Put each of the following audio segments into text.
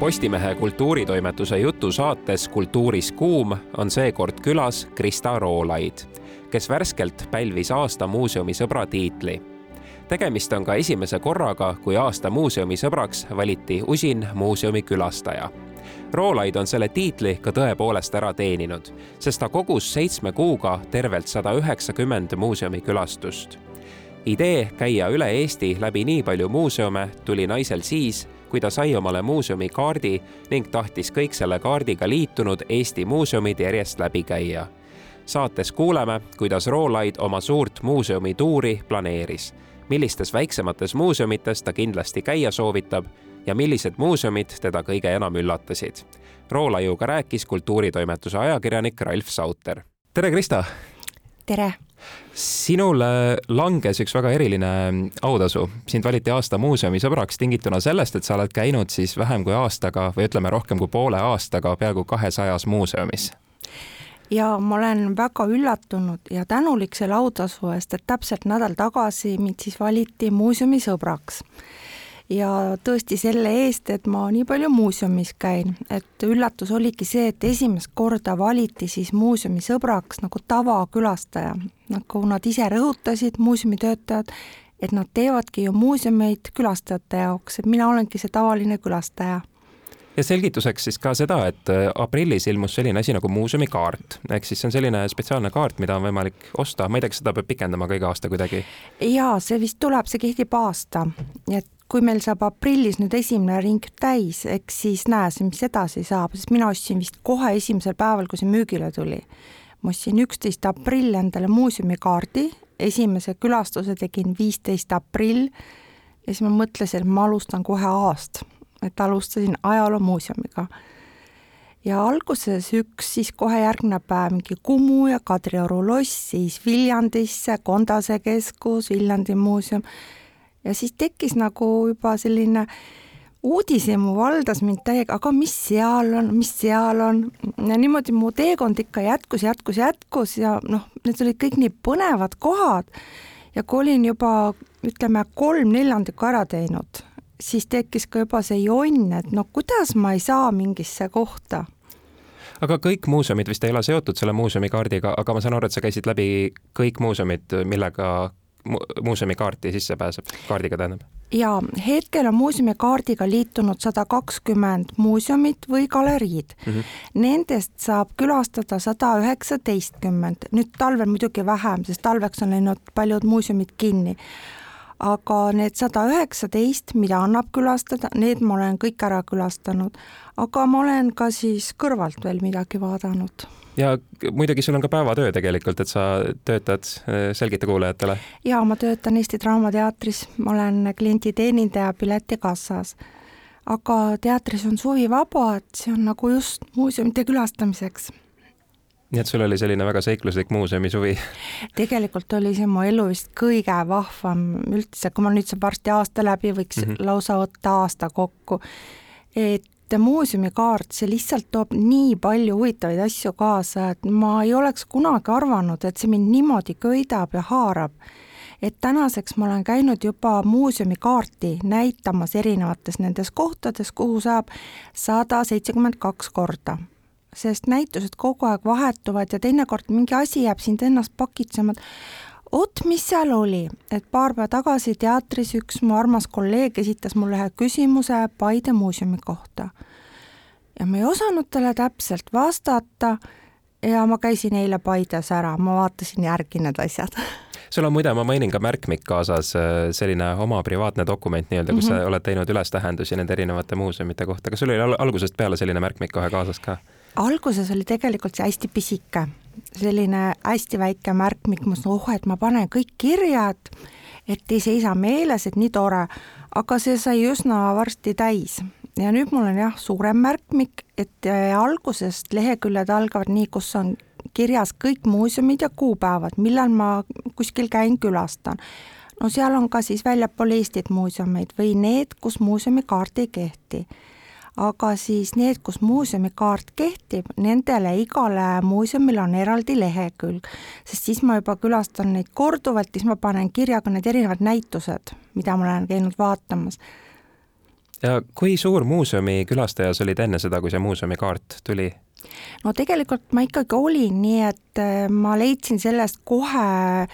Postimehe kultuuritoimetuse jutusaates Kultuuris kuum on seekord külas Krista Roolaid, kes värskelt pälvis aasta muuseumisõbra tiitli. tegemist on ka esimese korraga, kui aasta muuseumisõbraks valiti usin muuseumi külastaja. Roolaid on selle tiitli ka tõepoolest ära teeninud, sest ta kogus seitsme kuuga tervelt sada üheksakümmend muuseumikülastust idee käia üle Eesti läbi nii palju muuseume tuli naisel siis, kui ta sai omale muuseumikaardi ning tahtis kõik selle kaardiga liitunud Eesti muuseumid järjest läbi käia. saates kuuleme, kuidas Roolaid oma suurt muuseumituuri planeeris, millistes väiksemates muuseumites ta kindlasti käia soovitab ja millised muuseumid teda kõige enam üllatasid. Roolaiuga rääkis kultuuritoimetuse ajakirjanik Ralf Sauter. tere, Krista! Tere! sinule langes üks väga eriline autasu, sind valiti aasta muuseumisõbraks tingituna sellest, et sa oled käinud siis vähem kui aastaga või ütleme, rohkem kui poole aastaga peaaegu kahesajas muuseumis. Ja ma olen väga üllatunud ja tänulik selle autasu eest, et täpselt nädal tagasi mind siis valiti muuseumisõbraks ja tõesti selle eest, et ma nii palju muuseumis käin, et üllatus oligi see, et esimest korda valiti siis muuseumi sõbraks nagu tavakülastaja, nagu nad ise rõhutasid, muuseumitöötajad, et nad teevadki ju muuseumeid külastajate jaoks, et mina olengi see tavaline külastaja. Ja selgituseks siis ka seda, et äh, aprillis ilmus selline asi nagu muuseumikaart, ehk siis see on selline spetsiaalne kaart, mida on võimalik osta, ma ei tea, kas seda peab pikendama ka iga aasta kuidagi? jaa, see vist tuleb, see kehtib aasta, et kui meil saab aprillis nüüd esimene ring täis, eks siis näe, mis edasi saab, sest mina ostsin vist kohe esimesel päeval, kui see müügile tuli. ma ostsin üksteist aprill endale muuseumikaardi, esimese külastuse tegin viisteist aprill ja siis ma mõtlesin, et ma alustan kohe A-st, et alustasin ajaloomuuseumiga ja alguses üks, siis kohe järgmine päev mingi Kumu ja Kadrioru loss, siis Viljandisse, Kondase keskus, Viljandi muuseum ja siis tekkis nagu juba selline uudishimu valdas mind täiega, aga mis seal on, mis seal on? Ja niimoodi mu teekond ikka jätkus, jätkus, jätkus ja noh, need olid kõik nii põnevad kohad. Ja kui olin juba ütleme, kolm neljandikku ära teinud, siis tekkis ka juba see jonn, et no kuidas ma ei saa mingisse kohta. Aga kõik muuseumid vist ei ole seotud selle muuseumikaardiga, aga ma saan aru, et sa käisid läbi kõik muuseumid, millega muuseumikaarti sisse pääseb, kaardiga tähendab? jaa, hetkel on muuseumikaardiga liitunud sada kakskümmend muuseumit või galeriid mm. -hmm. Nendest saab külastada sada üheksateistkümmend, nüüd talvel muidugi vähem, sest talveks on läinud paljud muuseumid kinni. Aga need sada üheksateist, mida annab külastada, need ma olen kõik ära külastanud, aga ma olen ka siis kõrvalt veel midagi vaadanud. Ja muidugi sul on ka päevatöö tegelikult, et sa töötad, äh, selgita kuulajatele. ja ma töötan Eesti Draamateatris, ma olen klienditeenindaja piletikassas. aga teatris on suvi vaba, et see on nagu just muuseumite külastamiseks nii et sul oli selline väga seikluslik muuseumisuvi? tegelikult oli see mu elu vist kõige vahvam üldse, kui ma nüüd saab varsti aasta läbi, võiks mm -hmm. lausa võtta aasta kokku. et muuseumikaart, see lihtsalt toob nii palju huvitavaid asju kaasa, et ma ei oleks kunagi arvanud, et see mind niimoodi köidab ja haarab. et tänaseks ma olen käinud juba muuseumikaarti näitamas erinevates nendes kohtades, kuhu saab sada seitsekümmend kaks korda sest näitused kogu aeg vahetuvad ja teinekord mingi asi jääb sind ennast pakitsema, et oot, mis seal oli, et paar päeva tagasi teatris üks mu armas kolleeg esitas mulle ühe küsimuse Paide muuseumi kohta. ja ma ei osanud talle täpselt vastata ja ma käisin eile Paides ära, ma vaatasin järgi need asjad sul on muide, ma mainin ka märkmik kaasas, äh, selline oma privaatne dokument nii-öelda, kus mm -hmm. sa mhm. oled teinud ülestähendusi nende erinevate muuseumite kohta, kas sul oli algusest peale selline märkmik kohe kaasas ka? Alguses oli tegelikult see hästi pisike. Selline hästi väike märkmik, ma mõtlesin, oh, et ma panen kõik kirja, et et ei seisa meeles, et nii tore, aga see sai üsna varsti täis. Ja nüüd mul on jah, suurem märkmik, et äh, algusest leheküljed algavad nii, kus on kirjas kõik muuseumid ja kuupäevad, millal ma kuskil käin, külastan. no seal on ka siis väljapool Eestit muuseumeid või need, kus muuseumikaart ei kehti aga siis need, kus muuseumikaart kehtib, nendele igale muuseumile on eraldi lehekülg, sest siis ma juba külastan neid korduvalt, siis ma panen kirja ka need erinevad näitused, mida ma olen käinud vaatamas. ja kui suur muuseumi külastaja sa olid enne seda, kui see muuseumikaart tuli? no tegelikult ma ikkagi olin, nii et äh, ma leidsin sellest kohe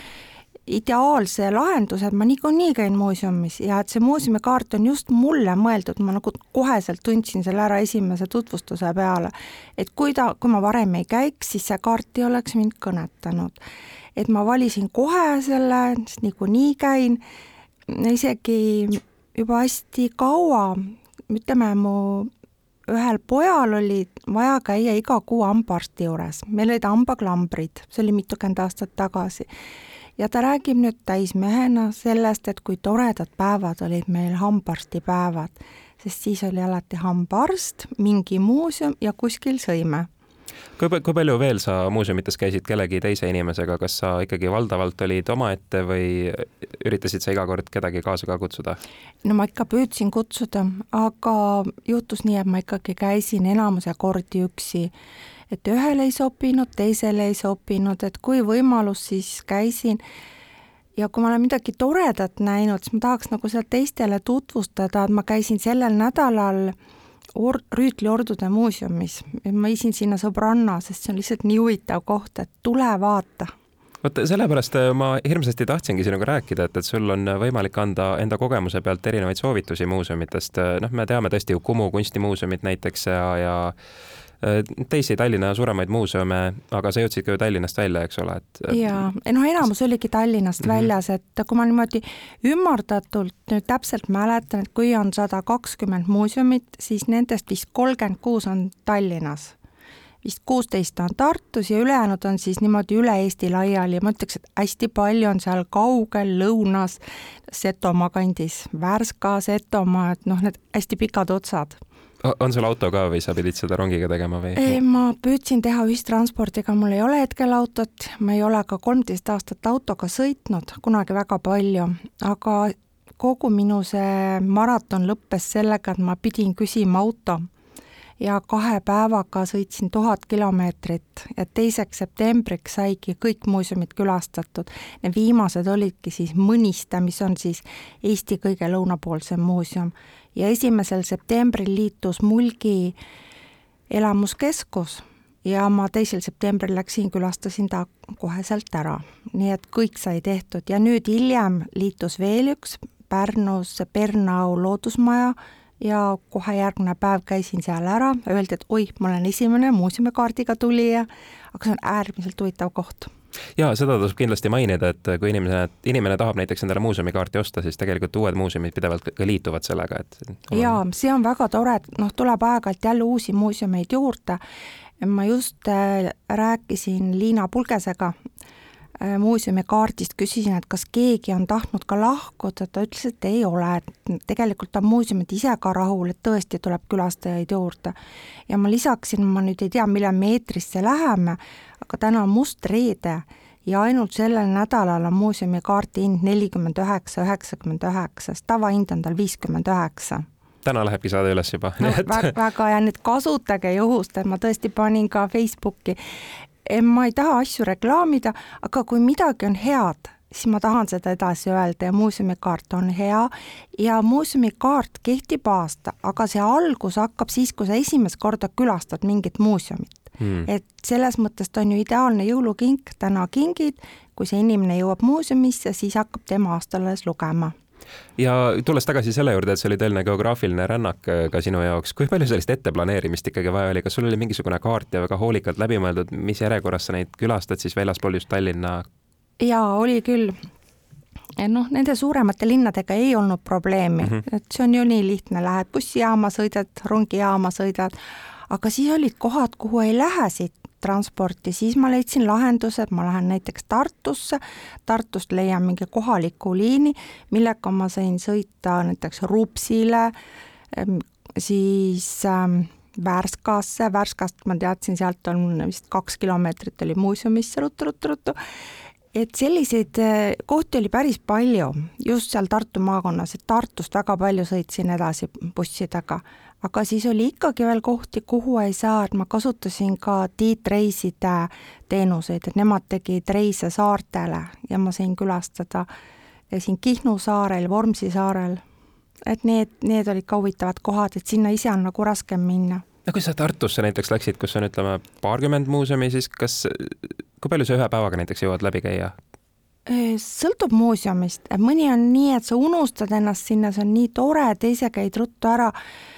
ideaalse lahenduse, et ma niikuinii käin muuseumis ja et see muuseumikaart on just mulle mõeldud, ma nagu koheselt tundsin selle ära esimese tutvustuse peale. et kui ta, kui ma varem ei käiks, siis see kaart ei oleks mind kõnetanud. et ma valisin kohe selle, sest niikuinii käin, isegi juba hästi kaua, ütleme mu ühel pojal oli vaja käia iga kuu hambaarsti juures, meil olid hambaklambrid, see oli mitukümmend aastat tagasi. Ja ta räägib nüüd täismehena sellest, et kui toredad päevad olid meil hambaarstipäevad, sest siis oli alati hambaarst, mingi muuseum ja kuskil sõime kui, kui palju veel sa muuseumites käisid kellegi teise inimesega, kas sa ikkagi valdavalt olid omaette või üritasid sa iga kord kedagi kaasa ka kutsuda? no ma ikka püüdsin kutsuda, aga juhtus nii, et ma ikkagi käisin enamuse kordi üksi. Et ühele ei sobinud, teisele ei sobinud, et kui võimalus, siis käisin. Ja kui ma olen midagi toredat näinud, siis ma tahaks nagu seda teistele tutvustada, et ma käisin sellel nädalal äh, or-, Rüütli ordude muuseumis, ma viisin sinna sõbranna, sest see on lihtsalt nii huvitav koht, et tule vaata. Vot sellepärast äh, ma hirmsasti tahtsingi sinuga rääkida, et, et sul on võimalik anda enda kogemuse pealt erinevaid soovitusi muuseumitest, noh, me teame tõesti ju Kumu kunstimuuseumit näiteks ja, ja Äh, teisi Tallinna suuremaid muuseume, aga sa jõudsid ka ju Tallinnast välja, eks ole, et. jaa, noh, enamus oligi Tallinnast mm -hmm. väljas, et kui ma niimoodi ümardatult nüüd täpselt mäletan, et kui on sada kakskümmend muuseumit, siis nendest vist kolmkümmend kuus on Tallinnas vist kuusteist on Tartus ja ülejäänud on siis niimoodi üle Eesti laiali ja ma ütleks, et hästi palju on seal kaugel lõunas, Setomaa kandis, Värska, Setomaa, et noh, need hästi pikad otsad on sul auto ka või sa pidid seda rongiga tegema või? ma püüdsin teha ühistranspordiga, mul ei ole hetkel autot, ma ei ole ka kolmteist aastat autoga sõitnud, kunagi väga palju, aga kogu minu see maraton lõppes sellega, et ma pidin küsima auto. Ja kahe päevaga sõitsin tuhat kilomeetrit. Ja teiseks septembriks saigi kõik muuseumid külastatud. Need viimased olidki siis Mõniste, mis on siis Eesti kõige lõunapoolsem muuseum ja esimesel septembril liitus Mulgi elamuskeskus ja ma teisel septembril läksin, külastasin ta koheselt ära. nii et kõik sai tehtud. Ja nüüd hiljem liitus veel üks Pärnus Pernau loodusmaja ja kohe järgmine päev käisin seal ära, öeldi, et oih, ma olen esimene muuseumikaardiga tulija, aga see on äärmiselt huvitav koht ja seda tasub kindlasti mainida, et kui inimene, inimene tahab näiteks endale muuseumikaarti osta, siis tegelikult uued muuseumid pidevalt ka liituvad sellega, et. ja see on väga tore, et noh, tuleb aeg-ajalt jälle uusi muuseumeid juurde. ma just äh, rääkisin Liina Pulgesega äh, muuseumikaardist, küsisin, et kas keegi on tahtnud ka lahkuda, ta ütles, et ei ole, et tegelikult on muuseumid ise ka rahul, et tõesti tuleb külastajaid juurde. ja ma lisaksin, ma nüüd ei tea, millal me eetrisse läheme, aga täna on must reede ja ainult sellel nädalal on muuseumi kaardi hind nelikümmend üheksa, üheksakümmend üheksa, sest tavahind on tal viiskümmend üheksa täna lähebki saade üles juba no,. väga, väga ja nüüd kasutage juhust, et ma tõesti panin ka Facebooki. Ma ei taha asju reklaamida, aga kui midagi on head, siis ma tahan seda edasi öelda ja muuseumikaart on hea. Ja muuseumikaart kehtib aasta, aga see algus hakkab siis, kui sa esimest korda külastad mingit muuseumit. Mm.. et selles mõttes ta on ju ideaalne jõulukink, täna kingid, kui see inimene jõuab muuseumisse, siis hakkab tema aasta alles lugema ja tulles tagasi selle juurde, et see oli tõeline geograafiline rännak äh, ka sinu jaoks, kui palju sellist etteplaneerimist ikkagi vaja oli, kas sul oli mingisugune kaart ja väga hoolikalt läbi mõeldud, mis järjekorras sa neid külastad siis väljaspool just Tallinna? jaa, oli küll. Noh, nende suuremate linnadega ei olnud probleemi. Mm, -hmm. et see on ju nii lihtne, lähed bussijaama, sõidad, rongijaama sõidad, aga siis olid kohad, kuhu ei lähe siit transporti, siis ma leidsin lahenduse, et ma lähen näiteks Tartusse, Tartust leian mingi kohaliku liini, millega ma sain sõita näiteks Rupsile, siis ähm, Värskasse, Värskast ma teadsin, sealt on vist kaks kilomeetrit oli muuseumisse ruttu-ruttu-ruttu, et selliseid äh, kohti oli päris palju just seal Tartu maakonnas, et Tartust väga palju sõitsin edasi bussidega aga siis oli ikkagi veel kohti, kuhu ei saa, et ma kasutasin ka Tiit Reiside teenuseid, et nemad tegid reise saartele ja ma sain külastada, käisin Kihnu saarel, Vormsi saarel. Et need, need olid ka huvitavad kohad, et sinna ise on nagu raskem minna. no kui sa Tartusse näiteks läksid, kus on, ütleme, paarkümmend muuseumi, siis kas, kui palju sa ühe päevaga näiteks jõuad läbi käia? sõltub muuseumist, mõni on nii, et sa unustad ennast sinna, see on nii tore, et ise käid ruttu ära. Äh,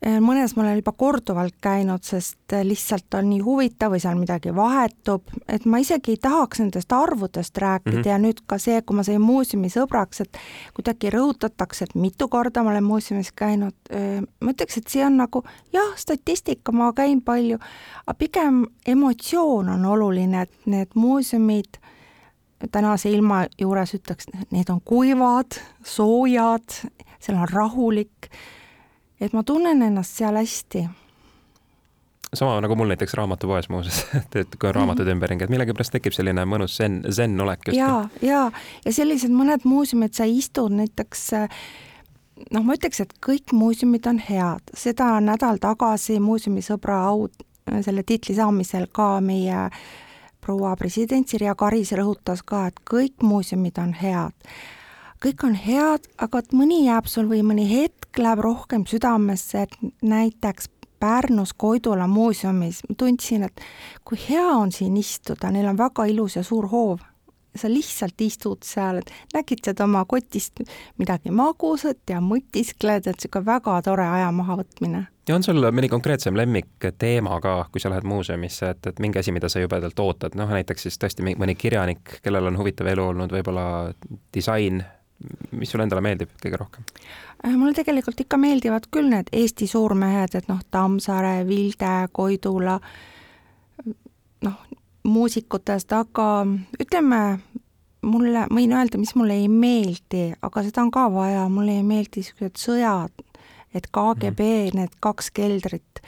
mõnes ma olen juba korduvalt käinud, sest äh, lihtsalt on nii huvitav või seal midagi vahetub, et ma isegi ei tahaks nendest arvudest rääkida mm -hmm. ja nüüd ka see, kui ma sain muuseumi sõbraks, et kuidagi rõhutatakse, et mitu korda ma olen muuseumis käinud, äh, ma ütleks, et see on nagu jah, statistika, ma käin palju, aga pigem emotsioon on oluline, et need muuseumid tänase ilma juures ütleks, need on kuivad, soojad, seal on rahulik et ma tunnen ennast seal hästi. sama nagu mul näiteks raamatupoes muuseas, et, kui on raamatud mm -hmm. ümberringi, et millegipärast tekib selline mõnus zen, zen olek just. ja, ja, ja sellised mõned muuseumid, sa istud näiteks noh, ma ütleks, et kõik muuseumid on head, seda nädal tagasi muuseumisõbra au selle tiitli saamisel ka meie proua president Sirje Karis rõhutas ka, et kõik muuseumid on head kõik on head, aga et mõni jääb sul või mõni hetk läheb rohkem südamesse, et näiteks Pärnus Koidula muuseumis ma tundsin, et kui hea on siin istuda, neil on väga ilus ja suur hoov. sa lihtsalt istud seal, et nägitsed oma kotist midagi magusat ja mõtiskled, et niisugune väga tore aja mahavõtmine ja on sul mõni konkreetsem lemmikteema ka, kui sa lähed muuseumisse, et, et mingi asi, mida sa jubedalt ootad, noh näiteks siis tõesti mõni kirjanik, kellel on huvitav elu olnud, võib-olla disain, mis sulle endale meeldib kõige rohkem? Äh, mulle tegelikult ikka meeldivad küll need Eesti suurmehed, et noh, Tammsaare, Vilde, Koidula, noh, muusikutest, aga ütleme, mulle, võin öelda, mis mulle ei meeldi, aga seda on ka vaja, mulle ei meeldi niisugused sõjad, et KGB mm., need kaks keldrit,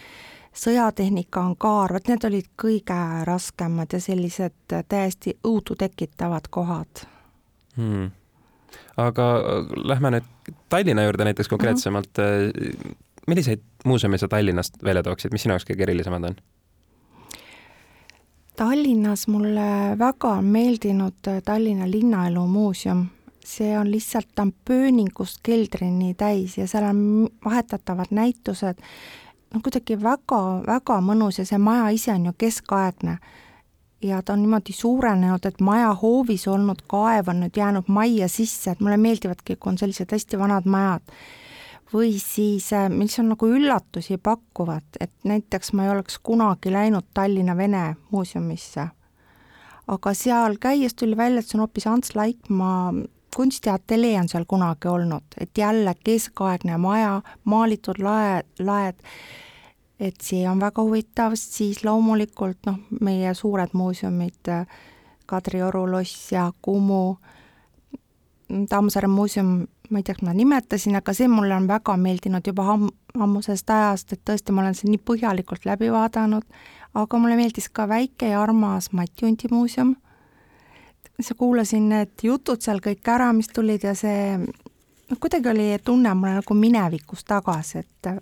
sõjatehnika angaar, vot need olid kõige raskemad ja sellised täiesti õudu tekitavad kohad mm aga äh, lähme nüüd Tallinna juurde näiteks konkreetsemalt mm. -hmm. milliseid muuseume sa Tallinnast välja tooksid, mis sinu jaoks kõige erilisemad on? Tallinnas mulle väga on meeldinud äh, Tallinna Linnaelu muuseum, see on lihtsalt, ta on pööningust keldrini täis ja seal on vahetatavad näitused, noh kuidagi väga-väga mõnus ja see maja ise on ju keskaegne ja ta on niimoodi suurenenud, et maja hoovis olnud kaev on nüüd jäänud majja sisse, et mulle meeldivadki, kui on sellised hästi vanad majad. või siis, äh, mis on nagu üllatusi pakkuvad, et näiteks ma ei oleks kunagi läinud Tallinna Vene muuseumisse, aga seal käies tuli välja, et see on hoopis Ants Laikmaa kunstiateljee on seal kunagi olnud, et jälle keskaegne maja, maalitud lae, laed et see on väga huvitav, siis loomulikult noh, meie suured muuseumid, Kadrioru loss ja Kumu, Tammsaare muuseum, ma ei tea, kas ma nimetasin, aga see mulle on väga meeldinud juba amm, ammusest ajast, et tõesti, ma olen selle nii põhjalikult läbi vaadanud, aga mulle meeldis ka väike ja armas Mati Unti muuseum, sa kuulasin need jutud seal kõik ära, mis tulid ja see noh, kuidagi oli tunne mulle nagu minevikus tagasi, et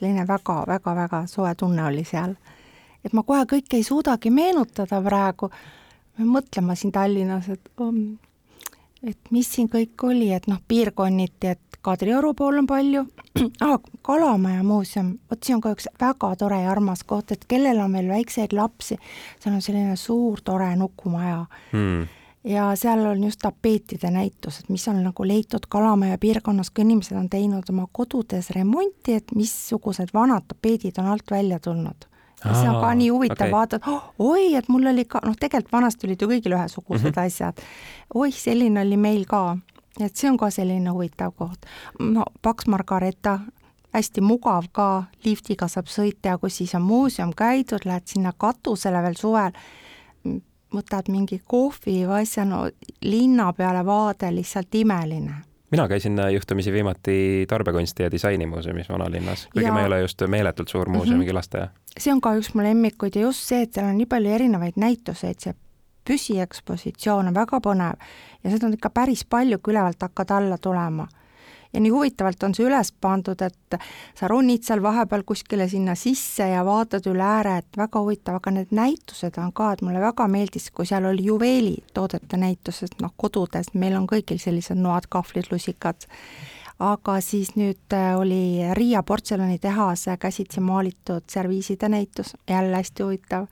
selline väga-väga-väga soe tunne oli seal. et ma kohe kõike ei suudagi meenutada praegu, mõtlema siin Tallinnas, et um, et mis siin kõik oli, et noh, piirkonniti, et Kadrioru pool on palju. Ah,, Kalamaja muuseum, vot see on ka üks väga tore ja armas koht, et kellel on veel väikseid lapsi, seal on selline suur tore nukumaja. Hmm ja seal on just tapeetide näitused, mis on nagu leitud Kalamaja piirkonnas, kui inimesed on teinud oma kodudes remonti, et missugused vanad tapeedid on alt välja tulnud. ja see on ka nii huvitav okay. vaadata, oh, oi, et mul oli ka, noh, tegelikult vanasti olid ju kõigil ühesugused mm -hmm. asjad. oih, selline oli meil ka, et see on ka selline huvitav koht. no Paks Margareeta, hästi mugav ka, liftiga saab sõita ja kus siis on muuseum käidud, lähed sinna katusele veel suvel võtad mingi kohvi või asja, no linna peale vaade lihtsalt imeline. Mina käisin juhtumisi viimati Tarbekunsti ja Disainimuuseumis vanalinnas, kuigi ja... ma ei ole just meeletult suur muuseumi mm -hmm. see on ka üks mu lemmikuid ja just see, et seal on nii palju erinevaid näituseid, see püsiekspositsioon on väga põnev ja seda on ikka päris palju, kui ülevalt hakkad alla tulema ja nii huvitavalt on see üles pandud, et sa ronid seal vahepeal kuskile sinna sisse ja vaatad üle ääre, et väga huvitav, aga need näitused on ka, et mulle väga meeldis, kui seal oli juveelitoodete näitused, noh kodudes, meil on kõigil sellised noad, kahvlid, lusikad, aga siis nüüd äh, oli Riia portselanitehase käsitsi maalitud serviiside näitus, jälle hästi huvitav.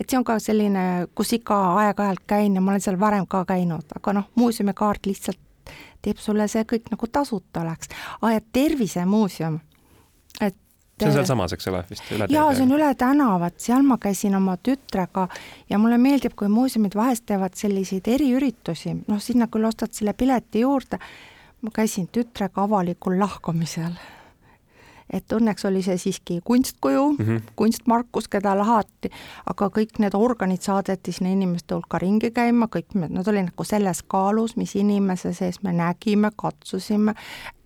et see on ka selline, kus ikka aeg-ajalt käin ja ma olen seal varem ka käinud, aga noh, muuseumikaart lihtsalt teeb sulle see kõik nagu tasuta oleks. aa, ja Tervisemuuseum, et see on sealsamas, eks ole, vist üle jaa, see on üle tänavat, seal ma käisin oma tütrega ja mulle meeldib, kui muuseumid vahest teevad selliseid eriüritusi, noh, sinna küll ostad selle pileti juurde, ma käisin tütrega avalikul lahkamisel. Et õnneks oli see siiski kunstkuju mm, -hmm. kunstmarkus, keda lahati, aga kõik need organid saadeti sinna inimeste hulka ringi käima, kõik nad olid nagu selles kaalus, mis inimese sees me nägime, katsusime,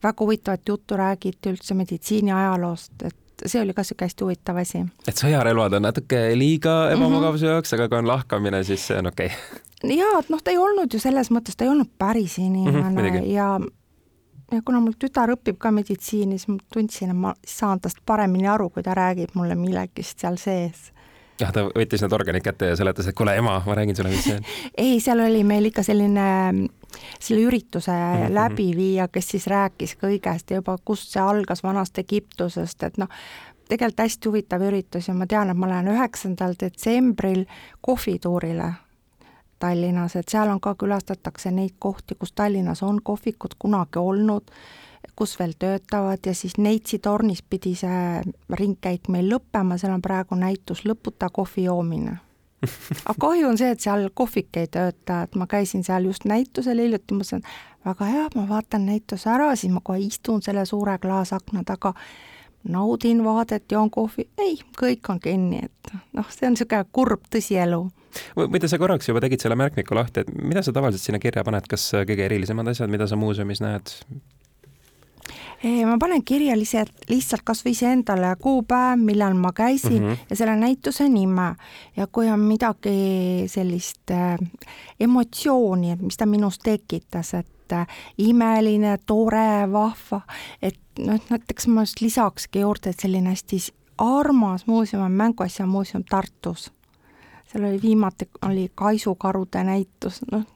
väga huvitavat juttu räägiti üldse meditsiiniajaloost, et see oli ka niisugune hästi huvitav asi. et sõjarelvad on natuke liiga ebamugav su jaoks, aga kui on lahkamine, siis see on okei okay. jaa, et noh, ta ei olnud ju selles mõttes, ta ei olnud päris inimene mm -hmm, ja ja kuna mul tütar õpib ka meditsiini, siis ma tundsin, et ma saan tast paremini aru, kui ta räägib mulle millegist seal sees jah, ta võttis need organid kätte ja seletas, et kuule ema, ma räägin sulle, mis see on. ei, seal oli meil ikka selline selle ürituse mm -hmm. läbiviija, kes siis rääkis kõigest ja juba kust see algas vanast Egiptusest, et noh, tegelikult hästi huvitav üritus ja ma tean, et ma lähen üheksandal detsembril kohvituurile Tallinnas, et seal on ka, külastatakse neid kohti, kus Tallinnas on kohvikud kunagi olnud, kus veel töötavad ja siis Neitsi tornis pidi see ringkäik meil lõppema, seal on praegu näitus Lõputa kohvi joomine. Aga kahju on see, et seal kohvik ei tööta, et ma käisin seal just näitusel hiljuti, mõtlesin, väga hea, ma vaatan näituse ära, siis ma kohe istun selle suure klaasakna taga, naudin vaadet, joon kohvi, ei, kõik on kinni, et noh, see on niisugune kurb tõsielu. muide, sa korraks juba tegid selle märkmiku lahti, et mida sa tavaliselt sinna kirja paned, kas kõige erilisemad asjad, mida sa muuseumis näed, ma panen kirja lihtsalt, lihtsalt kasvõi iseendale kuupäev, millal ma käisin mm -hmm. ja selle näituse nime ja kui on midagi sellist äh, emotsiooni, et mis ta minus tekitas, et äh, imeline, tore, vahva, et noh, näiteks ma just lisakski juurde, et selline hästi armas muuseum on Mänguasjamuuseum Tartus. seal oli viimati, oli kaisukarude näitus, noh,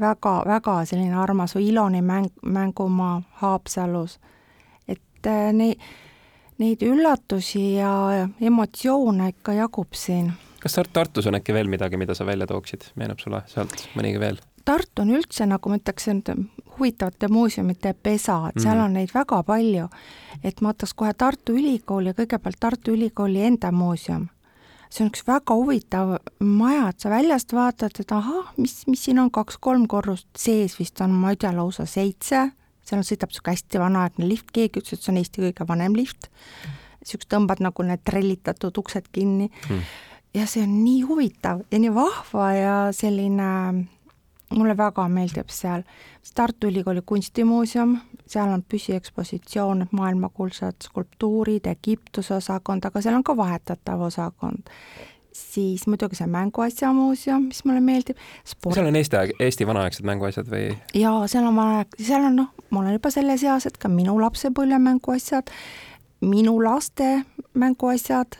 väga-väga selline armas või Iloni mäng, mängumaa Haapsalus. et äh, neid, neid üllatusi ja emotsioone ikka jagub siin. Kas Tartus on äkki veel midagi, mida sa välja tooksid, meenub sulle sealt mõnigi veel? Tartu on üldse, nagu ma ütleksin, huvitavate muuseumite pesa, et seal mm. on neid väga palju. et ma võtaks kohe Tartu Ülikooli ja kõigepealt Tartu Ülikooli enda muuseum see on üks väga huvitav maja, et sa väljast vaatad, et ahah, mis, mis siin on, kaks-kolm korrust, sees vist on, ma ei tea, lausa seitse, seal sõidab niisugune hästi vanaaegne lift, keegi ütles, et see on Eesti kõige vanem lift, niisugust tõmbad nagu need trellitatud uksed kinni hmm. Ja see on nii huvitav ja nii vahva ja selline mulle väga meeldib seal Tartu Ülikooli kunstimuuseum, seal on püsiekspositsioon, maailmakuldsad skulptuurid, Egiptuse osakond, aga seal on ka vahetatav osakond. siis muidugi see mänguasjamuuseum, mis mulle meeldib. seal on Eesti, Eesti vanaaegsed mänguasjad või? jaa, seal on vana, seal on noh, ma olen juba selles eas, et ka minu lapsepõlve mänguasjad, minu laste mänguasjad,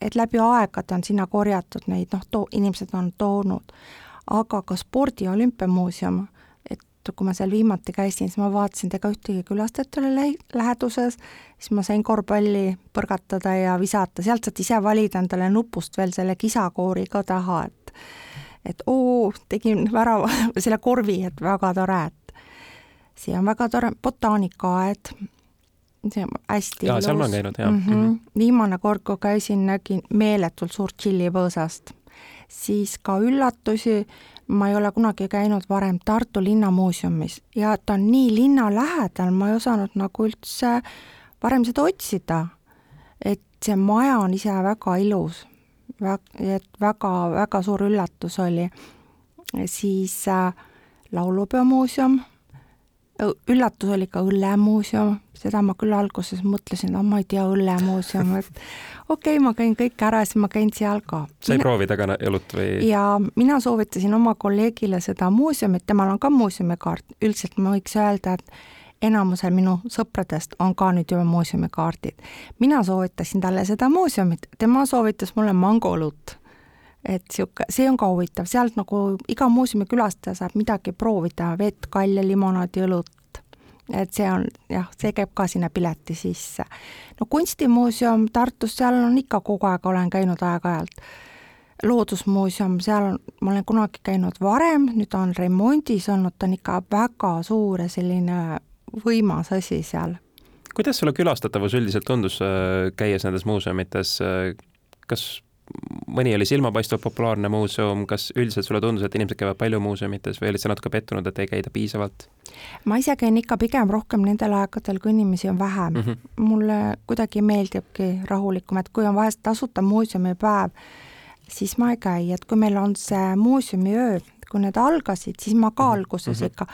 et läbi aegade on sinna korjatud neid, noh, too, inimesed on toonud. Aga ka spordi olümpiamuuseum, et kui ma seal viimati käisin, siis ma vaatasin, et ega ühtegi külastajat ei ole läheduses, siis ma sain korvpalli põrgatada ja visata, sealt saad ise valida endale nupust veel selle kisakoori ka taha, et et oo, tegin värava, selle korvi, et väga tore, et siia on väga tore. Botaanikaaed, see on hästi jaa, seal ma olen käinud, jah mm. -hmm. viimane kord, kui käisin, nägin meeletult suurt tšillipõõsast siis ka üllatusi, ma ei ole kunagi käinud varem Tartu linnamuuseumis ja ta on nii linna lähedal, ma ei osanud nagu üldse varem seda otsida. et see maja on ise väga ilus, et väga-väga suur üllatus oli. siis äh, laulupeomuuseum üllatus oli ka õllemuuseum, seda ma küll alguses mõtlesin, no ma ei tea, õllemuuseum, et okei okay,, ma käin kõik ära, siis ma käin seal ka. sai mina... proovida ka õlut või? ja mina soovitasin oma kolleegile seda muuseumit, temal on ka muuseumikaart, üldiselt ma võiks öelda, et enamusel minu sõpradest on ka nüüd juba muuseumikaardid. mina soovitasin talle seda muuseumit, tema soovitas mulle mangoõlut et sihuke, see on ka huvitav, sealt nagu iga muuseumi külastaja saab midagi proovida, vett, kalja, limonaadi, õlut. et see on jah, see käib ka sinna pileti sisse. no kunstimuuseum Tartus, seal on ikka kogu aeg, olen käinud aeg-ajalt. loodusmuuseum, seal on, ma olen kunagi käinud varem, nüüd on remondis olnud, ta on ikka väga suur ja selline võimas asi seal. kuidas sulle külastatavus üldiselt tundus, äh, käies nendes muuseumites, äh, kas mõni oli silmapaistvalt populaarne muuseum, kas üldiselt sulle tundus, et inimesed käivad palju muuseumites või olid sa natuke pettunud, et ei käida piisavalt? ma ise käin ikka pigem rohkem nendel aegadel, kui inimesi on vähem mm. -hmm. mulle kuidagi meeldibki rahulikum, et kui on vahest tasuta muuseumipäev, siis ma ei käi, et kui meil on see muuseumiöö, kui need algasid, siis ma ka mhm. alguses mm -hmm. ikka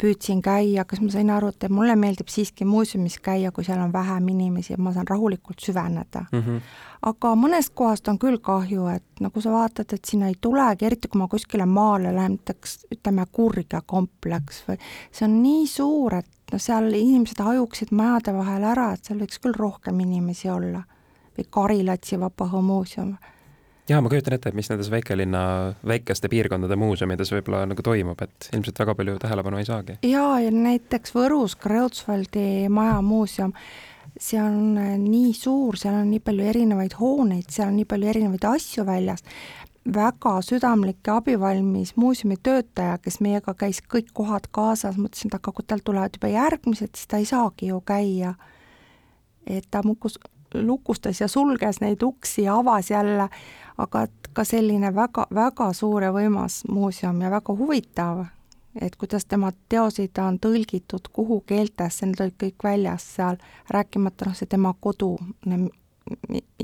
püüdsin käia, kas ma sain aru, et mulle meeldib siiski muuseumis käia, kui seal on vähem inimesi, et ma saan rahulikult süveneda mm. -hmm. aga mõnest kohast on küll kahju, et nagu sa vaatad, et sinna ei tulegi, eriti kui ma kuskile maale lähen, näiteks ütleme, Kurja kompleks või see on nii suur, et no seal inimesed hajuksid majade vahel ära, et seal võiks küll rohkem inimesi olla. või Karilatsi Vabaõhumuuseum jaa, ma kujutan ette, et mis nendes väikelinna, väikeste piirkondade muuseumides võib-olla nagu toimub, et ilmselt väga palju tähelepanu ei saagi. jaa, ja näiteks Võrus Kreutzwaldi maja muuseum, see on äh, nii suur, seal on nii palju erinevaid hooneid, seal on nii palju erinevaid asju väljas, väga südamlik ja abivalmis muuseumi töötaja, kes meiega käis kõik kohad kaasas, mõtlesin, et aga kui tal tulevad juba järgmised, siis ta ei saagi ju käia. et ta mukus, lukustas ja sulges neid uksi ja avas jälle, aga et ka selline väga, väga suur ja võimas muuseum ja väga huvitav, et kuidas tema teoseid on tõlgitud kuhu keeltesse, need olid kõik väljas seal, rääkimata noh, see tema kodu,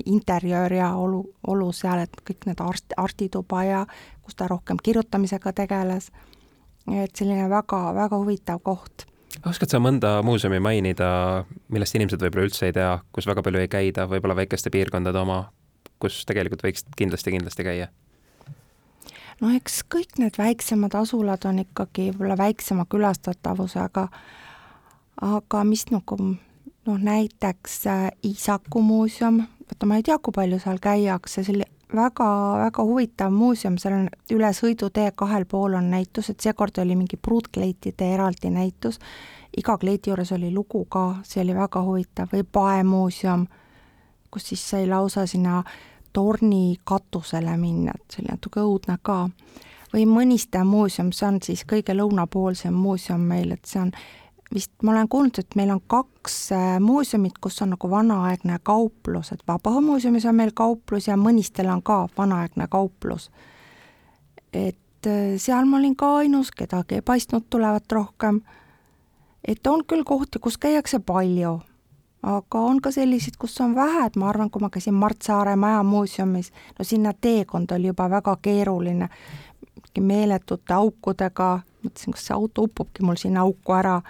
interjöör ja olu, olu seal, et kõik need arst, arstituba ja kus ta rohkem kirjutamisega tegeles, et selline väga, väga huvitav koht oskad sa mõnda muuseumi mainida, millest inimesed võib-olla üldse ei tea, kus väga palju ei käida, võib-olla väikeste piirkondade oma, kus tegelikult võiks kindlasti-kindlasti käia? no eks kõik need väiksemad asulad on ikkagi võib-olla väiksema külastatavusega, aga mis nagu noh, näiteks äh, Iisaku muuseum, vaata ma ei tea, kui palju seal käiakse, see oli väga-väga huvitav muuseum, seal on üle sõidutee kahel pool on näitus, et seekord oli mingi pruutkleitide eraldi näitus, iga kleidi juures oli lugu ka, see oli väga huvitav, või Pae muuseum, kus siis sai lausa sinna torni katusele minna, et see oli natuke õudne ka. või Mõniste muuseum, see on siis kõige lõunapoolsem muuseum meil, et see on vist, ma olen kuulnud, et meil on kaks äh, muuseumit, kus on nagu vanaaegne kauplus, et Vabaõhumuuseumis on meil kauplus ja Mõnistel on ka vanaaegne kauplus. et äh, seal ma olin ka ainus, kedagi ei paistnud tulevat rohkem. et on küll kohti, kus käiakse palju aga on ka selliseid, kus on vähe, et ma arvan, kui ma käisin Mart Saare Maja muuseumis, no sinna teekond oli juba väga keeruline, meeletute aukudega, mõtlesin, kas see auto upubki mul sinna auku ära,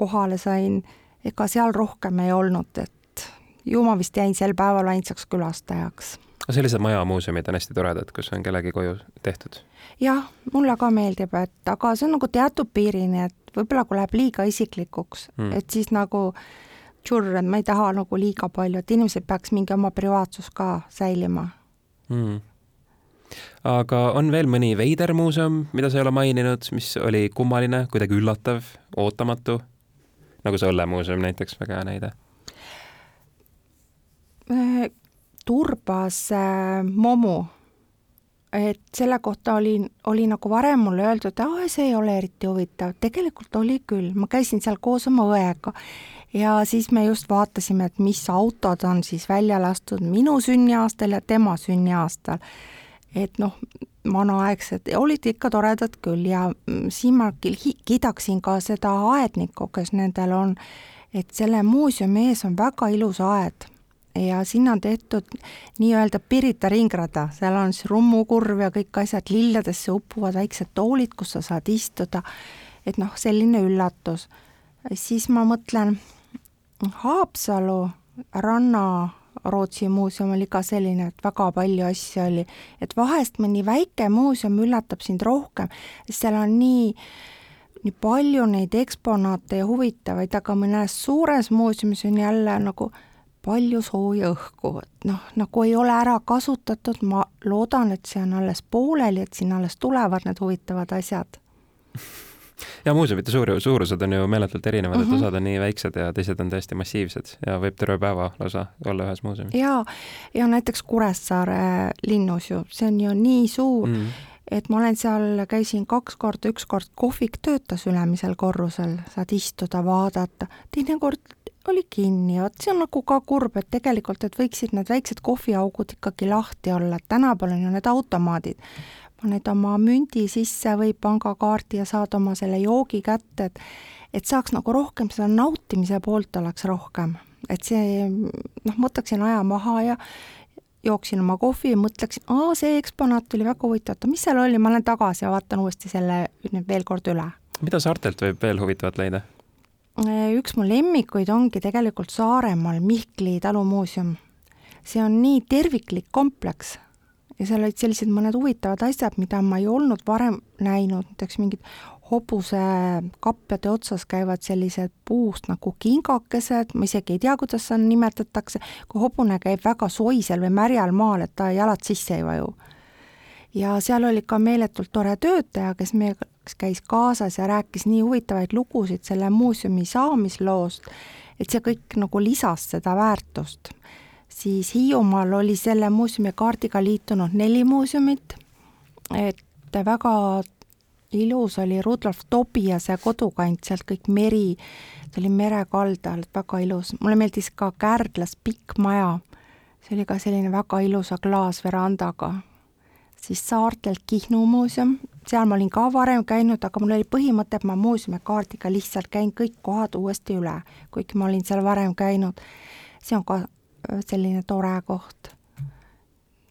kohale sain, ega seal rohkem ei olnud, et ju ma vist jäin sel päeval ainsaks külastajaks. sellised majamuuseumid on hästi toredad, kus on kellegi koju tehtud? jah, mulle ka meeldib, et aga see on nagu teatud piirini, et võib-olla kui läheb liiga isiklikuks mm., et siis nagu tšurr, et ma ei taha nagu liiga palju, et inimesel peaks mingi oma privaatsus ka säilima mm.. aga on veel mõni veider muuseum, mida sa ei ole maininud, mis oli kummaline, kuidagi üllatav, ootamatu? Nagu see õllemuuseum näiteks, väga hea näide. Äh, Turbas äh, Momu et selle kohta oli, oli nagu varem mulle öeldud, et see ei ole eriti huvitav, tegelikult oli küll, ma käisin seal koos oma õega ja siis me just vaatasime, et mis autod on siis välja lastud minu sünniaastal ja tema sünniaastal. et noh, vanaaegsed, olid ikka toredad küll ja siin ma kiidaksin ka seda aednikku, kes nendel on, et selle muuseumi ees on väga ilus aed ja sinna on tehtud nii-öelda Pirita ringrada, seal on siis rummukurv ja kõik asjad, lilledesse uppuvad väiksed toolid, kus sa saad istuda, et noh, selline üllatus. siis ma mõtlen, Haapsalu ranna Rootsi muuseum oli ka selline, et väga palju asju oli, et vahest mõni väike muuseum üllatab sind rohkem, sest seal on nii, nii palju neid eksponaate ja huvitavaid, aga mõnes suures muuseumis on jälle nagu palju sooja õhku, et noh, nagu ei ole ära kasutatud, ma loodan, et see on alles pooleli, et sinna alles tulevad need huvitavad asjad ja muuseumite suur, suurused on ju meeletult erinevad mm, -hmm. et Mhm. osad on nii väiksed ja teised on täiesti massiivsed ja võib terve päeva lausa olla ühes muuseumis ja, ja näiteks Kuressaare linnus ju, see on ju nii suur mm., mm.. et ma olen seal, käisin kaks korda, üks kord kohvik töötas ülemisel korrusel, saad istuda, vaadata, teinekord oli kinni, vot see on nagu ka kurb, et tegelikult, et võiksid need väiksed kohviaugud ikkagi lahti olla, et tänapäeval on ju need automaadid, paned oma mündi sisse või pangakaardi ja saad oma selle joogi kätte, et et saaks nagu rohkem seda nautimise poolt oleks rohkem, et see noh, võtaksin aja maha ja jooksin oma kohvi ja mõtleksin, aa, see eksponaat oli väga huvitav, oota, mis seal oli, ma lähen tagasi ja vaatan uuesti selle nüüd veel kord üle mida saartelt võib veel huvitavat leida? üks mu lemmikuid ongi tegelikult Saaremaal Mihkli talumuuseum. see on nii terviklik kompleks ja seal olid sellised mõned huvitavad asjad, mida ma ei olnud varem näinud, näiteks mingid hobusekappade otsas käivad sellised puust nagu kingakesed, ma isegi ei tea, kuidas seda nimetatakse, kui hobune käib väga soisel või märjal maal, et ta jalad sisse ei vaju. ja seal oli ka meeletult tore töötaja, kes meiega käis kaasas ja rääkis nii huvitavaid lugusid selle muuseumi saamisloost, et see kõik nagu lisas seda väärtust. Siis Hiiumaal oli selle muuseumi kaardiga liitunud neli muuseumit, et väga ilus oli Rudolf Tobiase kodukant, sealt kõik meri, ta oli merekaldal, väga ilus, mulle meeldis ka Kärdlas pikk maja, see oli ka selline väga ilusa klaasverandaga. siis saartelt Kihnu muuseum, seal ma olin ka varem käinud, aga mul oli põhimõte, et ma muuseumikaardiga lihtsalt käin kõik kohad uuesti üle, kuigi ma olin seal varem käinud. see on ka selline tore koht.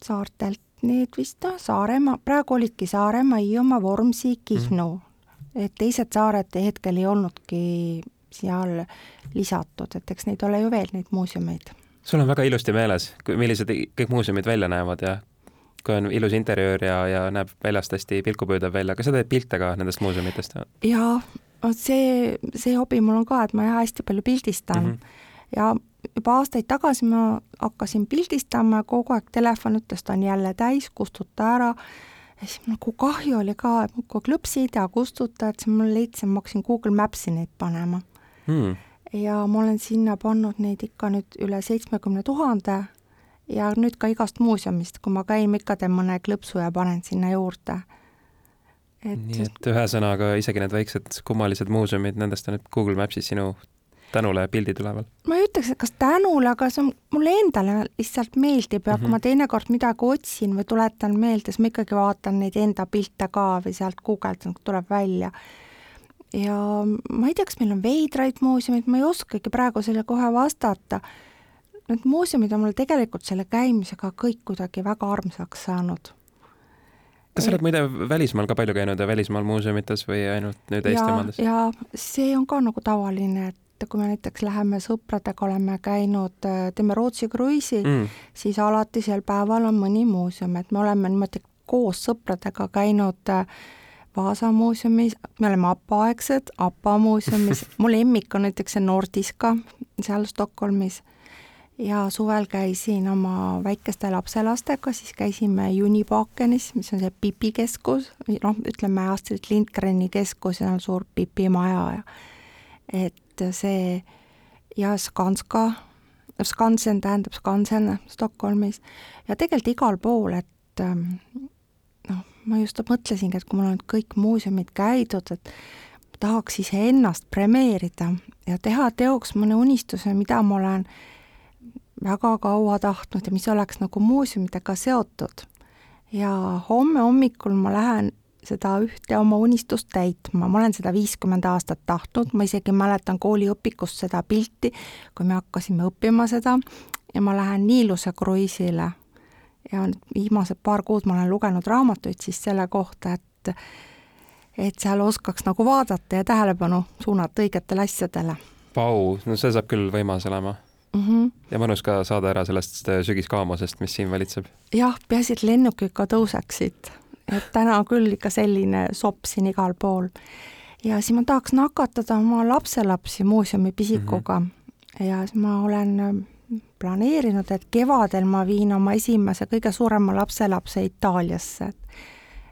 saartelt need vist noh, Saaremaa, praegu olidki Saaremaa, Hiiumaa, Vormsi, Kihnu mm. et teised saared hetkel ei olnudki seal lisatud, et eks neid ole ju veel, neid muuseumeid. sul on väga ilusti meeles, millised kõik muuseumid välja näevad ja kui on ilus interjöör ja, ja näeb väljast hästi pilkupüüdev välja, kas sa teed pilte ka nendest muuseumitest? jaa, vot see, see hobi mul on ka, et ma jah, hästi palju pildistan mm. -hmm. Ja juba aastaid tagasi ma hakkasin pildistama kogu aeg telefon ütles, ta on jälle täis, kustuta ära. ja siis nagu kahju oli ka, et muudkui klõpsid ja kustutad, siis ma leidsin, ma hakkasin Google Maps'i neid panema hmm.. ja ma olen sinna pannud neid ikka nüüd üle seitsmekümne tuhande ja nüüd ka igast muuseumist, kui ma käin, ikka teen mõne klõpsu ja panen sinna juurde. et nii et ühesõnaga isegi need väiksed kummalised muuseumid, nendest on nüüd Google Maps'is sinu tänule pildid üleval? ma ei ütleks, et kas tänule, aga see on, mulle endale lihtsalt meeldib ja mm -hmm. kui ma teinekord midagi otsin või tuletan meelde, siis ma ikkagi vaatan neid enda pilte ka või sealt guugeldan, tuleb välja. ja ma ei tea, kas meil on veidraid muuseumeid, ma ei oskagi praegu selle kohe vastata. Need muuseumid on mul tegelikult selle käimisega kõik kuidagi väga armsaks saanud kas sa oled muide välismaal ka palju käinud ja välismaal muuseumites või ainult nüüd Eesti omades? ja see on ka nagu tavaline, et et kui me näiteks läheme sõpradega, oleme käinud, teeme Rootsi kruiisi mm., siis alati sel päeval on mõni muuseum, et me oleme niimoodi koos sõpradega käinud Vaasa muuseumis, me oleme APA-aegsed, APA muuseumis mu lemmik on näiteks see Nordiska seal Stockholmis ja suvel käisin oma väikeste lapselastega, siis käisime Junibakenis, mis on see Pipi keskus, noh, ütleme Astrid Lindgreni keskus ja on suur Pipi maja ja et see ja Skanska, Skansen tähendab Skansen Stockholmis ja tegelikult igal pool, et noh, ma just mõtlesingi, et kui mul on nüüd kõik muuseumid käidud, et tahaks iseennast premeerida ja teha teoks mõne unistuse, mida ma olen väga kaua tahtnud ja mis oleks nagu muuseumidega seotud. ja homme hommikul ma lähen seda ühte oma unistust täitma, ma olen seda viiskümmend aastat tahtnud, ma isegi mäletan kooliõpikust seda pilti, kui me hakkasime õppima seda ja ma lähen Niiluse kruiisile. ja nüüd viimased paar kuud ma olen lugenud raamatuid siis selle kohta, et et seal oskaks nagu vaadata ja tähelepanu suunata õigetele asjadele. Vau, no see saab küll võimas olema mm. -hmm. ja mõnus ka saada ära sellest sügiskaamusest, mis siin valitseb. jah, peaasi, et lennukid ikka tõuseksid et täna küll ikka selline sopp siin igal pool. ja siis ma tahaks nakatada oma lapselapsi muuseumi pisikuga mm -hmm. ja siis ma olen planeerinud, et kevadel ma viin oma esimese kõige suurema lapselapse Itaaliasse, et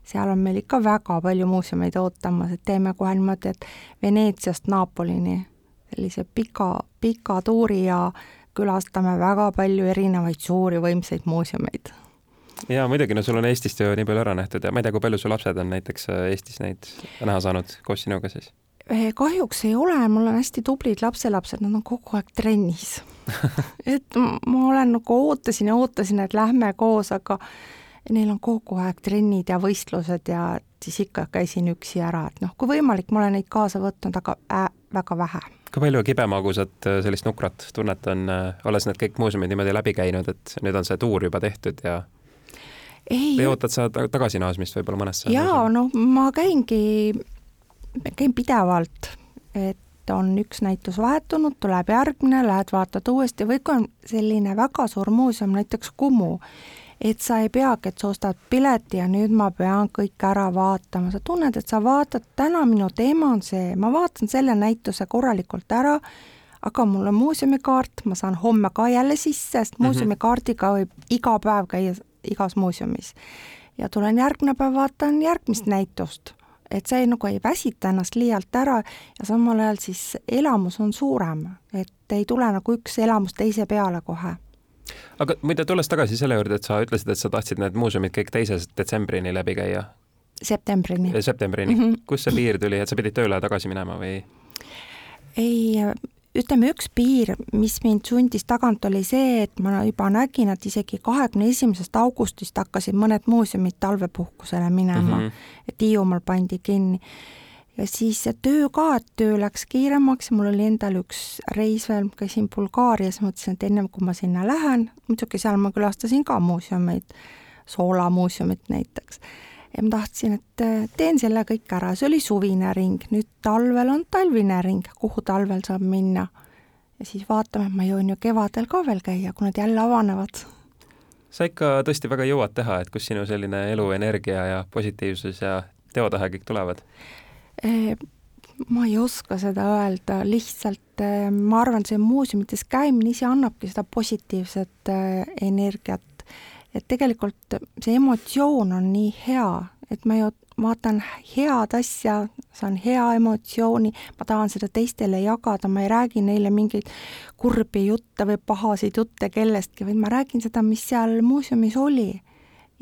seal on meil ikka väga palju muuseumeid ootamas, et teeme kohe niimoodi, et Veneetsiast Naapolini sellise pika, pika tuuri ja külastame väga palju erinevaid suuri võimsaid muuseumeid ja muidugi, no sul on Eestist ju nii palju ära nähtud ja ma ei tea, kui palju su lapsed on näiteks äh, Eestis neid näha saanud koos sinuga siis? Eh, kahjuks ei ole, mul on hästi tublid lapselapsed, nad on kogu aeg trennis et ma olen nagu ootasin ja ootasin, et lähme koos, aga neil on kogu aeg trennid ja võistlused ja siis ikka käisin üksi ära, et noh, kui võimalik, ma olen neid kaasa võtnud, aga äh, väga vähe kui palju kibemagusat äh, sellist nukrat tunnet on, äh, olles need kõik muuseumid niimoodi läbi käinud, et nüüd on see tuur juba tehtud ja või ootad sa tagasinaasmist võib-olla mõnesse? jaa, noh, ma käingi, käin pidevalt, et on üks näitus vahetunud, tuleb järgmine, lähed vaatad uuesti või kui on selline väga suur muuseum, näiteks Kumu, et sa ei peagi, et sa ostad pileti ja nüüd ma pean kõik ära vaatama, sa tunned, et sa vaatad, täna minu teema on see, ma vaatan selle näituse korralikult ära, aga mul on muuseumikaart, ma saan homme ka jälle sisse, sest mhm. muuseumikaardiga võib iga päev käia igas muuseumis. ja tulen järgmine päev, vaatan järgmist näitust, et see nagu ei väsita ennast liialt ära ja samal ajal siis elamus on suurem, et ei tule nagu üks elamus teise peale kohe aga muide, tulles tagasi selle juurde, et sa ütlesid, et sa tahtsid need muuseumid kõik teisest detsembrini läbi käia. septembrini. septembrini mm, -hmm. kust see piir tuli, et sa pidid tööle tagasi minema või? ei, ütleme üks piir, mis mind sundis tagant, oli see, et ma juba nägin, et isegi kahekümne esimesest augustist hakkasid mõned muuseumid talvepuhkusele minema. Mm, -hmm. et Hiiumaal pandi kinni. Ja siis see töö ka, et töö läks kiiremaks, mul oli endal üks reis veel, käisin Bulgaarias, mõtlesin, et ennem kui ma sinna lähen, muidugi seal ma külastasin ka muuseumeid, Soola muuseumit näiteks, ja ma tahtsin, et äh, teen selle kõik ära, see oli suvine ring, nüüd talvel on talvine ring, kuhu talvel saab minna. ja siis vaatame, ma jõuan ju kevadel ka veel käia, kui nad jälle avanevad sa ikka tõesti väga jõuad teha, et kust sinu selline eluenergia ja positiivsus ja teotahe kõik tulevad? Eh, ma ei oska seda öelda, lihtsalt eh, ma arvan, see muuseumites käimine ise annabki seda positiivset energiat. Et tegelikult see emotsioon on nii hea, et ma ju vaatan head asja, saan hea emotsiooni, ma tahan seda teistele jagada, ma ei räägi neile mingeid kurbi jutte või pahasid jutte kellestki, vaid ma räägin seda, mis seal muuseumis oli.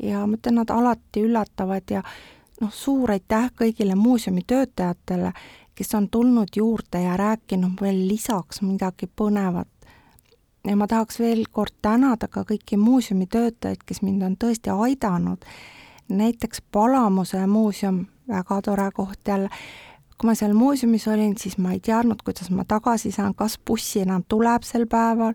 ja ma ütlen, nad alati üllatavad ja noh, suur aitäh kõigile muuseumi töötajatele, kes on tulnud juurde ja rääkinud veel lisaks midagi põnevat. Ja ma tahaks veel kord tänada ka kõiki muuseumi töötajaid, kes mind on tõesti aidanud. näiteks Palamuse muuseum, väga tore koht jälle, kui ma seal muuseumis olin, siis ma ei teadnud, kuidas ma tagasi saan, kas bussi enam tuleb sel päeval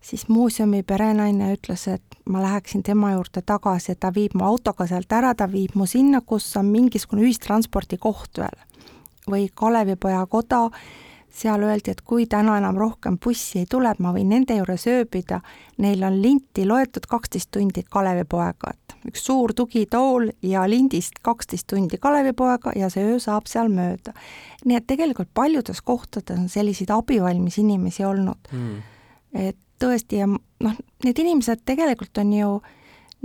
siis muuseumi perenaine ütles, et ma läheksin tema juurde tagasi, et ta viib mu autoga sealt ära, ta viib mu sinna, kus on mingisugune ühistranspordikoht veel. või Kalevipoja koda, seal öeldi, et kui täna enam rohkem bussi ei tule, et ma võin nende juures ööbida, neil on linti loetud kaksteist tundi Kalevipoega, et üks suur tugitool ja lindist kaksteist tundi Kalevipoega ja see öö saab seal mööda. nii et tegelikult paljudes kohtades on selliseid abivalmis inimesi olnud mm. et tõesti ja noh, need inimesed tegelikult on ju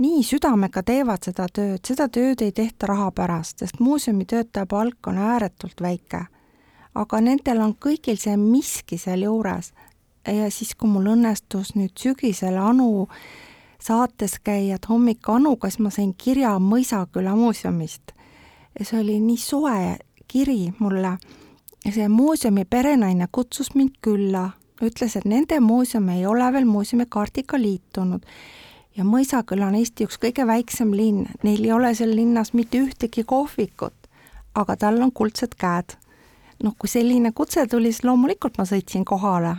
nii südamega teevad seda tööd, seda tööd ei tehta raha pärast, sest muuseumi töötaja palk on ääretult väike. Aga nendel on kõigil see miski sealjuures. ja siis, kui mul õnnestus nüüd sügisel Anu saates käia, et hommik Anuga, siis ma sain kirja Mõisaküla muuseumist. ja see oli nii soe kiri mulle see muuseumi perenaine kutsus mind külla ütles, et nende muuseum ei ole veel muuseumikaardiga liitunud ja Mõisaküla on Eesti üks kõige väiksem linn, neil ei ole seal linnas mitte ühtegi kohvikut, aga tal on kuldsed käed. Noh, kui selline kutse tuli, siis loomulikult ma sõitsin kohale.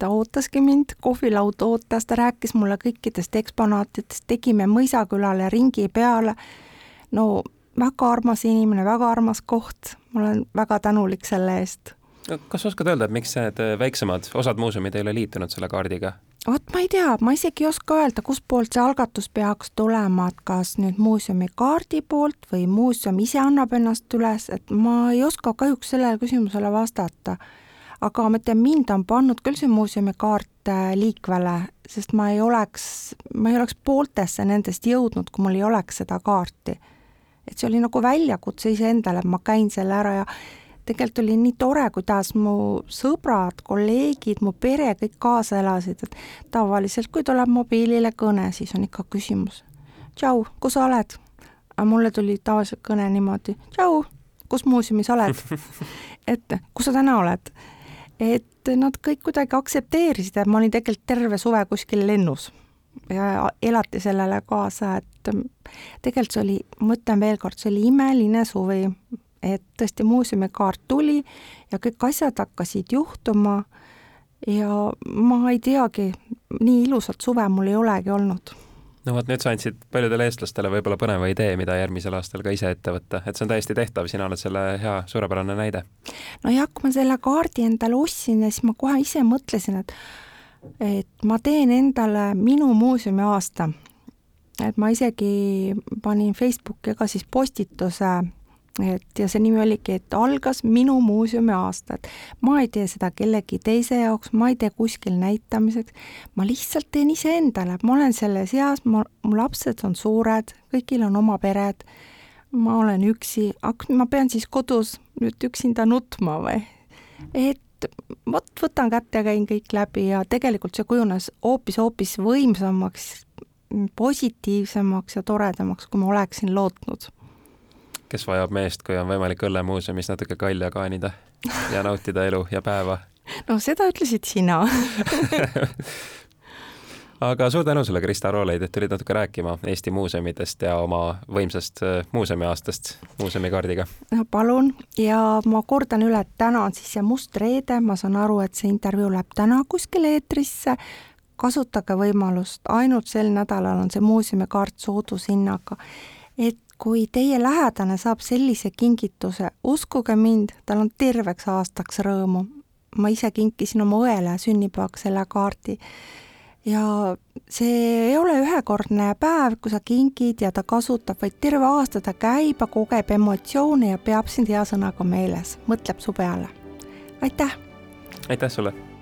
ta ootaski mind, kohvilaud ootas, ta rääkis mulle kõikidest eksponaatidest, tegime Mõisakülale ringi peale, no väga armas inimene, väga armas koht, ma olen väga tänulik selle eest kas oskad öelda, miks need väiksemad, osad muuseumid ei ole liitunud selle kaardiga? Vot ma ei tea, ma isegi ei oska öelda, kustpoolt see algatus peaks tulema, et kas nüüd muuseumi kaardi poolt või muuseum ise annab ennast üles, et ma ei oska kahjuks sellele küsimusele vastata. aga ma ütlen, mind on pannud küll see muuseumi kaart äh, liikvele, sest ma ei oleks, ma ei oleks pooltesse nendest jõudnud, kui mul ei oleks seda kaarti. et see oli nagu väljakutse iseendale, et ma käin selle ära ja tegelikult oli nii tore, kuidas mu sõbrad, kolleegid, mu pere kõik kaasa elasid, et tavaliselt, kui tuleb mobiilile kõne, siis on ikka küsimus. tšau, kus sa oled? aga mulle tuli tavaliselt kõne niimoodi, tšau, kus muuseumis oled? et kus sa täna oled? et nad kõik kuidagi aktsepteerisid, et ma olin tegelikult terve suve kuskil lennus ja elati sellele kaasa, et tegelikult see oli, ma ütlen veel kord, see oli imeline suvi, et tõesti muuseumikaart tuli ja kõik asjad hakkasid juhtuma ja ma ei teagi, nii ilusat suve mul ei olegi olnud no vot, nüüd sa andsid paljudele eestlastele võib-olla põneva idee, mida järgmisel aastal ka ise ette võtta, et see on täiesti tehtav, sina oled selle hea, suurepärane näide. nojah, kui ma selle kaardi endale ostsin ja siis ma kohe ise mõtlesin, et et ma teen endale minu muuseumi aasta. et ma isegi panin Facebooki ka siis postituse et ja see nimi oligi, et algas minu muuseumi aasta, et ma ei tee seda kellegi teise jaoks, ma ei tee kuskil näitamiseks, ma lihtsalt teen iseendale, ma olen selles eas, ma, mu lapsed on suured, kõigil on oma pered, ma olen üksi, ma pean siis kodus nüüd üksinda nutma või? et vot võtan kätte ja käin kõik läbi ja tegelikult see kujunes hoopis-hoopis võimsamaks, positiivsemaks ja toredamaks, kui ma oleksin lootnud kes vajab meest, kui on võimalik õllemuuseumis natuke kalja kaanida ja nautida elu ja päeva? no seda ütlesid sina. Aga suur tänu sulle, Krista Roolaid, et tulid natuke rääkima Eesti muuseumidest ja oma võimsast äh, muuseumiaastast muuseumikaardiga. no palun ja ma kordan üle, et täna on siis see must reede, ma saan aru, et see intervjuu läheb täna kuskile eetrisse, kasutage võimalust, ainult sel nädalal on see muuseumikaart soodushinnaga et kui teie lähedane saab sellise kingituse, uskuge mind, tal on terveks aastaks rõõmu. ma ise kinkisin oma õele sünnipäevaks selle kaardi ja see ei ole ühekordne päev, kui sa kingid ja ta kasutab, vaid terve aasta ta käib ja kogeb emotsioone ja peab sind hea sõnaga meeles, mõtleb su peale. aitäh! aitäh sulle!